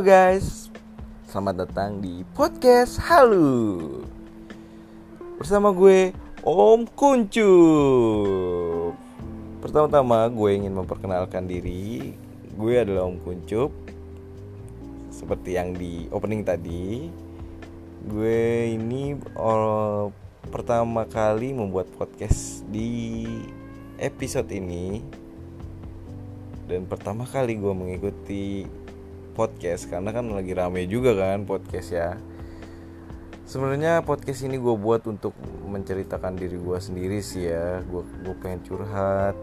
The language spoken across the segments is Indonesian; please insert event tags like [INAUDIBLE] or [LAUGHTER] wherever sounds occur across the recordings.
Guys, selamat datang di podcast Halu. Bersama gue Om Kuncup Pertama-tama gue ingin memperkenalkan diri. Gue adalah Om Kuncup Seperti yang di opening tadi Gue ini oh, pertama kali membuat podcast di episode ini. Dan pertama kali gue mengikuti podcast karena kan lagi rame juga kan podcast ya. Sebenarnya podcast ini gue buat untuk menceritakan diri gue sendiri sih ya. Gue pengen curhat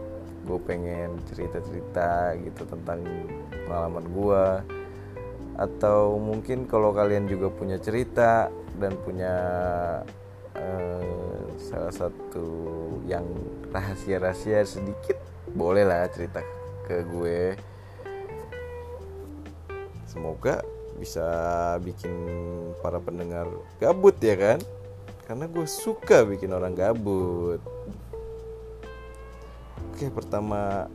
gue pengen cerita cerita gitu tentang pengalaman gue atau mungkin kalau kalian juga punya cerita dan punya uh, salah satu yang rahasia-rahasia sedikit boleh lah cerita ke gue semoga bisa bikin para pendengar gabut ya kan? Karena gue suka bikin orang gabut. Oke pertama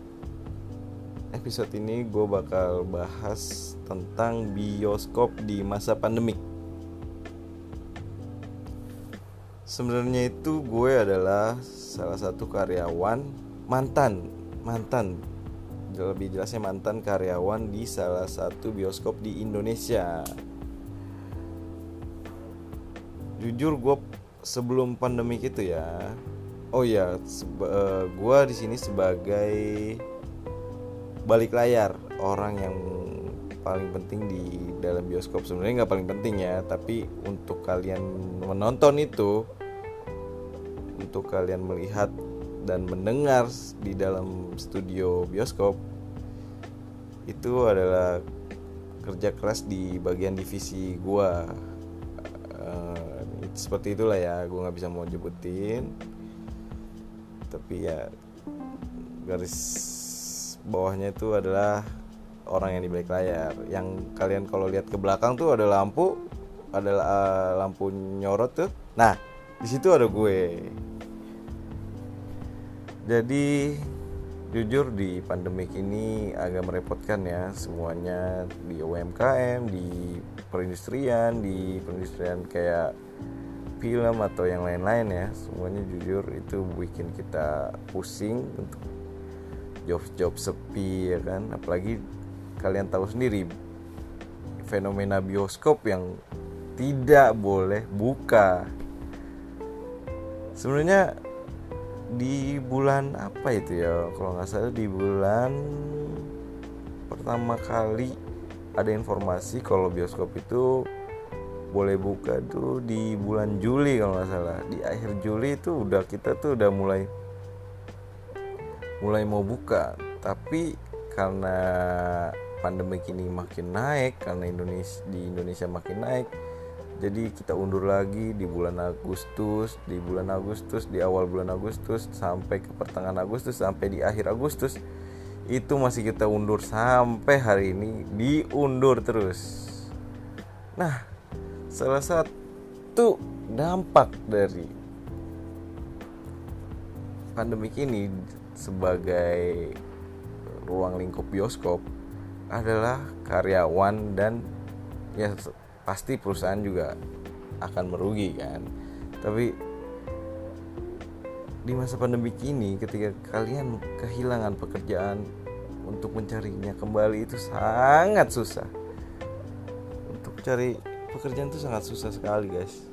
episode ini gue bakal bahas tentang bioskop di masa pandemik. Sebenarnya itu gue adalah salah satu karyawan mantan mantan lebih jelasnya mantan karyawan di salah satu bioskop di Indonesia. Jujur gue sebelum pandemi itu ya, oh ya, uh, gue di sini sebagai balik layar orang yang paling penting di dalam bioskop sebenarnya nggak paling penting ya tapi untuk kalian menonton itu untuk kalian melihat dan mendengar di dalam studio bioskop itu adalah kerja keras di bagian divisi gua. Uh, seperti itulah ya gua nggak bisa mau nyebutin. Tapi ya garis bawahnya itu adalah orang yang di balik layar. Yang kalian kalau lihat ke belakang tuh ada lampu ada uh, lampu nyorot tuh. Nah di situ ada gue jadi jujur di pandemik ini agak merepotkan ya semuanya di UMKM, di perindustrian, di perindustrian kayak film atau yang lain-lain ya. Semuanya jujur itu bikin kita pusing untuk job-job sepi ya kan. Apalagi kalian tahu sendiri fenomena bioskop yang tidak boleh buka. Sebenarnya di bulan apa itu ya? Kalau nggak salah di bulan pertama kali ada informasi kalau bioskop itu boleh buka tuh di bulan Juli kalau nggak salah. Di akhir Juli itu udah kita tuh udah mulai mulai mau buka. Tapi karena pandemi ini makin naik karena Indonesia di Indonesia makin naik jadi kita undur lagi di bulan Agustus di bulan Agustus di awal bulan Agustus sampai ke pertengahan Agustus sampai di akhir Agustus. Itu masih kita undur sampai hari ini diundur terus. Nah salah satu dampak dari pandemik ini sebagai ruang lingkup bioskop adalah karyawan dan ya pasti perusahaan juga akan merugi kan? Tapi di masa pandemi ini ketika kalian kehilangan pekerjaan untuk mencarinya kembali itu sangat susah. Untuk cari pekerjaan itu sangat susah sekali guys.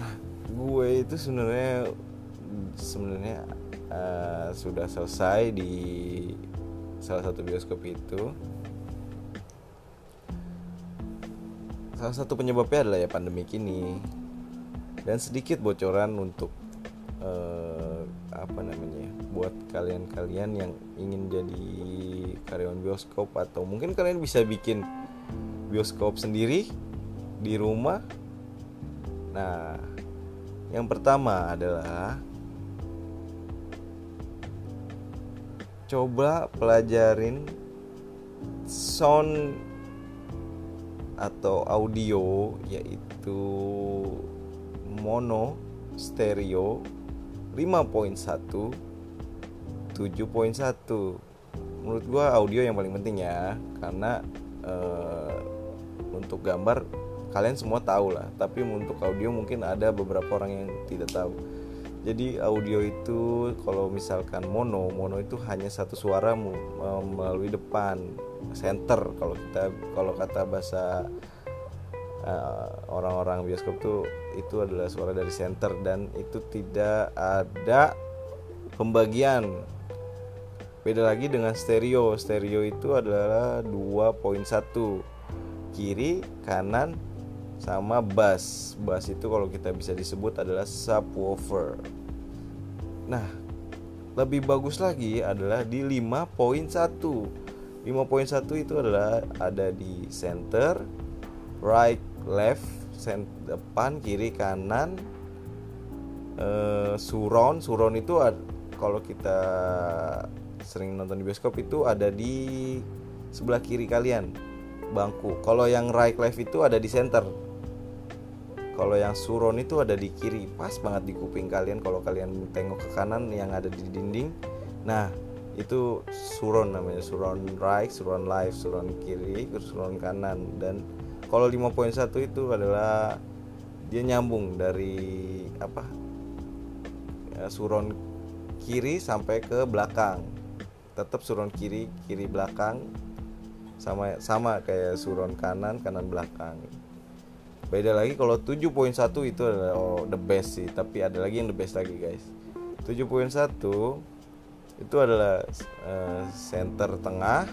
Nah gue itu sebenarnya sebenarnya uh, sudah selesai di salah satu bioskop itu salah satu penyebabnya adalah ya pandemi ini dan sedikit bocoran untuk uh, apa namanya buat kalian-kalian yang ingin jadi karyawan bioskop atau mungkin kalian bisa bikin bioskop sendiri di rumah. Nah yang pertama adalah coba pelajarin sound atau audio yaitu mono stereo 5.1 7.1 menurut gue audio yang paling penting ya karena uh, untuk gambar kalian semua tahu lah. Tapi untuk audio mungkin ada beberapa orang yang tidak tahu. Jadi audio itu kalau misalkan mono mono itu hanya satu suara melalui depan center. Kalau kita kalau kata bahasa uh, orang-orang bioskop tuh itu adalah suara dari center dan itu tidak ada pembagian. Beda lagi dengan stereo. Stereo itu adalah 2.1 kiri kanan sama bass. Bass itu kalau kita bisa disebut adalah subwoofer. Nah lebih bagus lagi adalah di 5.1 5.1 itu adalah ada di center right left center, depan kiri kanan uh, surround surround itu kalau kita sering nonton di bioskop itu ada di sebelah kiri kalian bangku. Kalau yang right left itu ada di center. Kalau yang suron itu ada di kiri. Pas banget di kuping kalian kalau kalian tengok ke kanan yang ada di dinding. Nah itu suron namanya suron right suron left suron kiri suron kanan. Dan kalau 5.1 itu adalah dia nyambung dari apa ya, suron kiri sampai ke belakang. Tetap suron kiri kiri belakang sama sama kayak suron kanan kanan belakang. Beda lagi kalau 7.1 itu adalah oh, the best sih. Tapi ada lagi yang the best lagi guys. 7.1 itu adalah uh, center tengah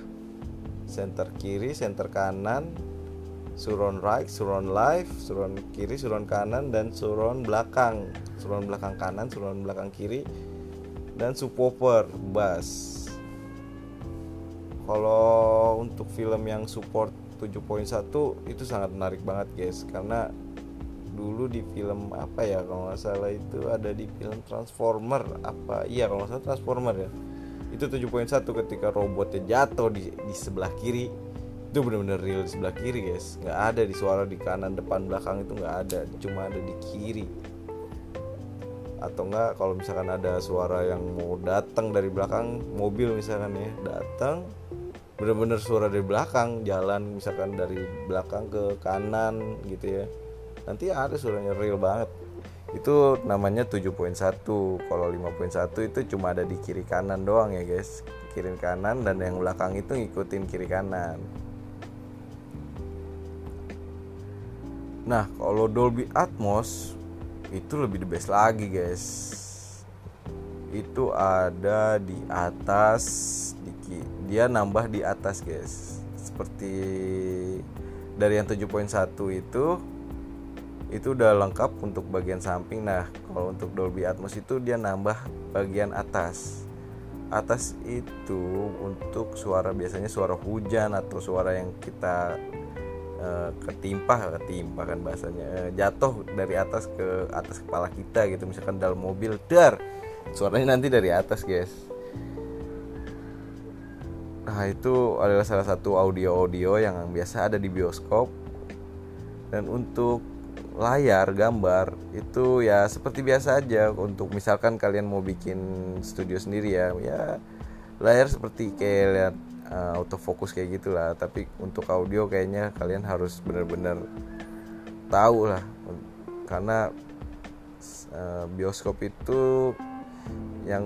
center kiri center kanan surround right surround left surround kiri surround kanan dan surround belakang. Surround belakang kanan surround belakang kiri dan subwoofer bass. Kalau untuk film yang support 7.1 itu sangat menarik banget guys. Karena dulu di film apa ya kalau nggak salah itu ada di film Transformer apa? Iya kalau nggak salah Transformer ya. Itu 7.1 ketika robotnya jatuh di, di sebelah kiri. Itu benar-benar real di sebelah kiri guys. Nggak ada di suara di kanan depan belakang itu nggak ada. Cuma ada di kiri. Atau enggak kalau misalkan ada suara yang mau datang dari belakang mobil misalkan ya datang. Bener-bener suara dari belakang jalan misalkan dari belakang ke kanan gitu ya nanti ada suaranya real banget. Itu namanya 7.1 kalau 5.1 itu cuma ada di kiri kanan doang ya guys. Kiri kanan dan yang belakang itu ngikutin kiri kanan. Nah kalau Dolby Atmos itu lebih the best lagi guys. Itu ada di atas dia nambah di atas guys. Seperti dari yang 7.1 itu itu udah lengkap untuk bagian samping. Nah kalau untuk Dolby Atmos itu dia nambah bagian atas. Atas itu untuk suara biasanya suara hujan atau suara yang kita uh, ketimpa ketimpa kan bahasanya uh, jatuh dari atas ke atas kepala kita gitu. Misalkan dalam mobil dar suaranya nanti dari atas guys. Nah itu adalah salah satu audio-audio yang biasa ada di bioskop. Dan untuk layar gambar itu ya seperti biasa aja. Untuk misalkan kalian mau bikin studio sendiri ya Ya layar seperti kayak lihat uh, autofocus kayak gitulah. Tapi untuk audio kayaknya kalian harus benar-benar tahu lah. Karena uh, bioskop itu yang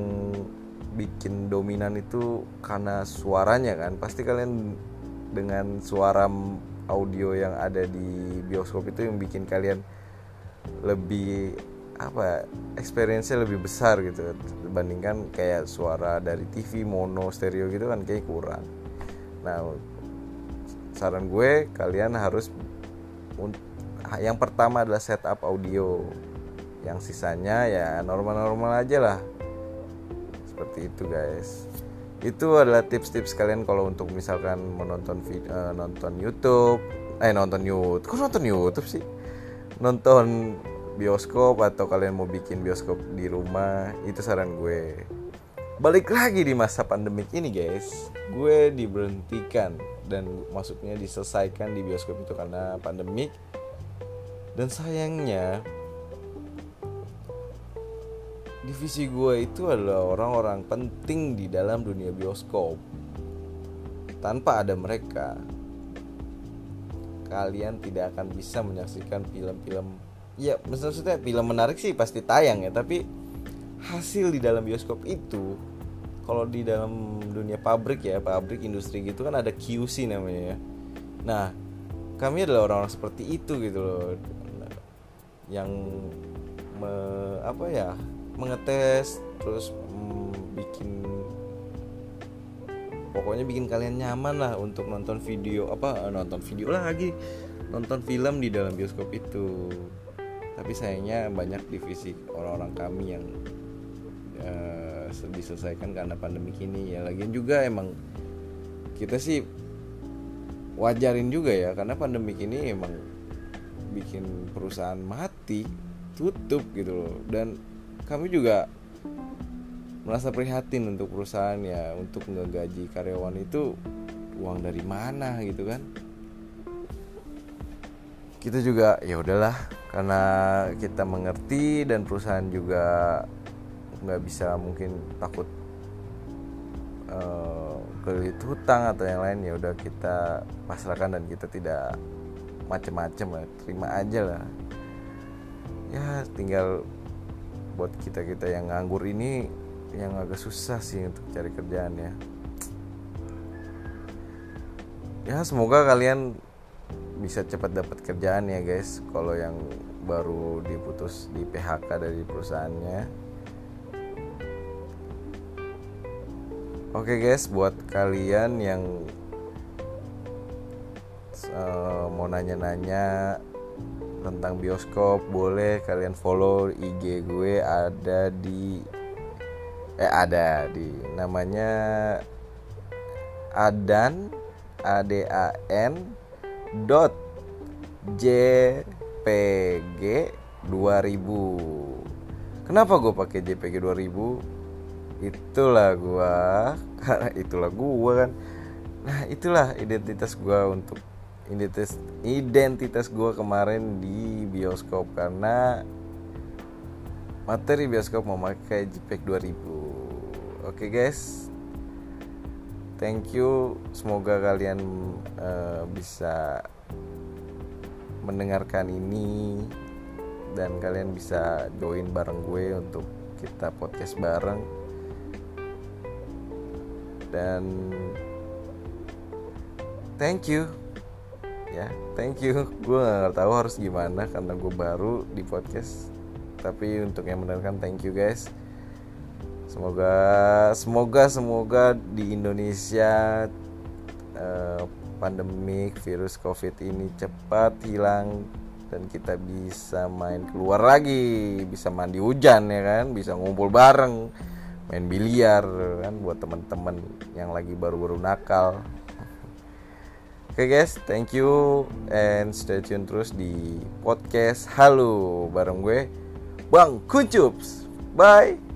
bikin dominan itu karena suaranya kan. Pasti kalian dengan suara audio yang ada di bioskop itu yang bikin kalian lebih apa experience lebih besar gitu. Dibandingkan kayak suara dari TV mono stereo gitu kan kayak kurang. Nah saran gue kalian harus yang pertama adalah setup audio. Yang sisanya ya normal-normal aja lah. Seperti itu guys itu adalah tips-tips kalian kalau untuk misalkan menonton video, uh, nonton YouTube. Eh nonton YouTube kok nonton YouTube sih? Nonton bioskop atau kalian mau bikin bioskop di rumah itu saran gue. Balik lagi di masa pandemik ini guys. Gue diberhentikan dan maksudnya diselesaikan di bioskop itu karena pandemik. Dan sayangnya divisi gue itu adalah orang-orang penting di dalam dunia bioskop. Tanpa ada mereka kalian tidak akan bisa menyaksikan film-film. Ya maksudnya film menarik sih pasti tayang ya tapi hasil di dalam bioskop itu kalau di dalam dunia pabrik ya pabrik industri gitu kan ada QC namanya ya. Nah kami adalah orang-orang seperti itu gitu loh. Yang me, apa ya mengetes terus mm, bikin pokoknya bikin kalian nyaman lah untuk nonton video apa nonton video lagi nonton film di dalam bioskop itu. Tapi sayangnya banyak divisi orang-orang kami yang uh, diselesaikan karena pandemi ini. Ya lagian juga emang kita sih wajarin juga ya karena pandemi ini emang bikin perusahaan mati tutup gitu loh. Dan kami juga merasa prihatin untuk perusahaan ya untuk ngegaji karyawan itu uang dari mana gitu kan. Kita juga ya udahlah karena kita mengerti dan perusahaan juga nggak bisa mungkin takut uh, hutang atau yang lain ya udah kita pasrahkan dan kita tidak macem-macem lah terima aja lah. Ya tinggal buat kita kita yang nganggur ini yang agak susah sih untuk cari kerjaan ya ya semoga kalian bisa cepat dapat kerjaan ya guys. Kalau yang baru diputus di PHK dari perusahaannya. Oke guys buat kalian yang uh, mau nanya-nanya tentang bioskop boleh kalian follow IG gue ada di eh ada di namanya Adan A D A N dot JPG 2000 Kenapa gue pakai JPG 2000 Itulah gue Karena [LAUGHS] itulah gue kan. Nah itulah identitas gue untuk Identitas, identitas gue kemarin di bioskop Karena materi bioskop memakai JPEG 2000 oke okay, guys. Thank you. Semoga kalian uh, bisa mendengarkan ini dan kalian bisa join bareng gue untuk kita podcast bareng. Dan thank you ya thank you. [LAUGHS] Gue nggak tahu harus gimana karena gue baru di podcast. Tapi untuk yang mendengarkan thank you guys. Semoga semoga semoga di Indonesia uh, pandemik virus covid ini cepat hilang dan kita bisa main keluar lagi. Bisa mandi hujan ya kan? Bisa ngumpul bareng main biliar kan? Buat teman-teman yang lagi baru-baru nakal Oke okay guys, thank you and stay tune terus di podcast Halo bareng gue Bang Kuncups. Bye.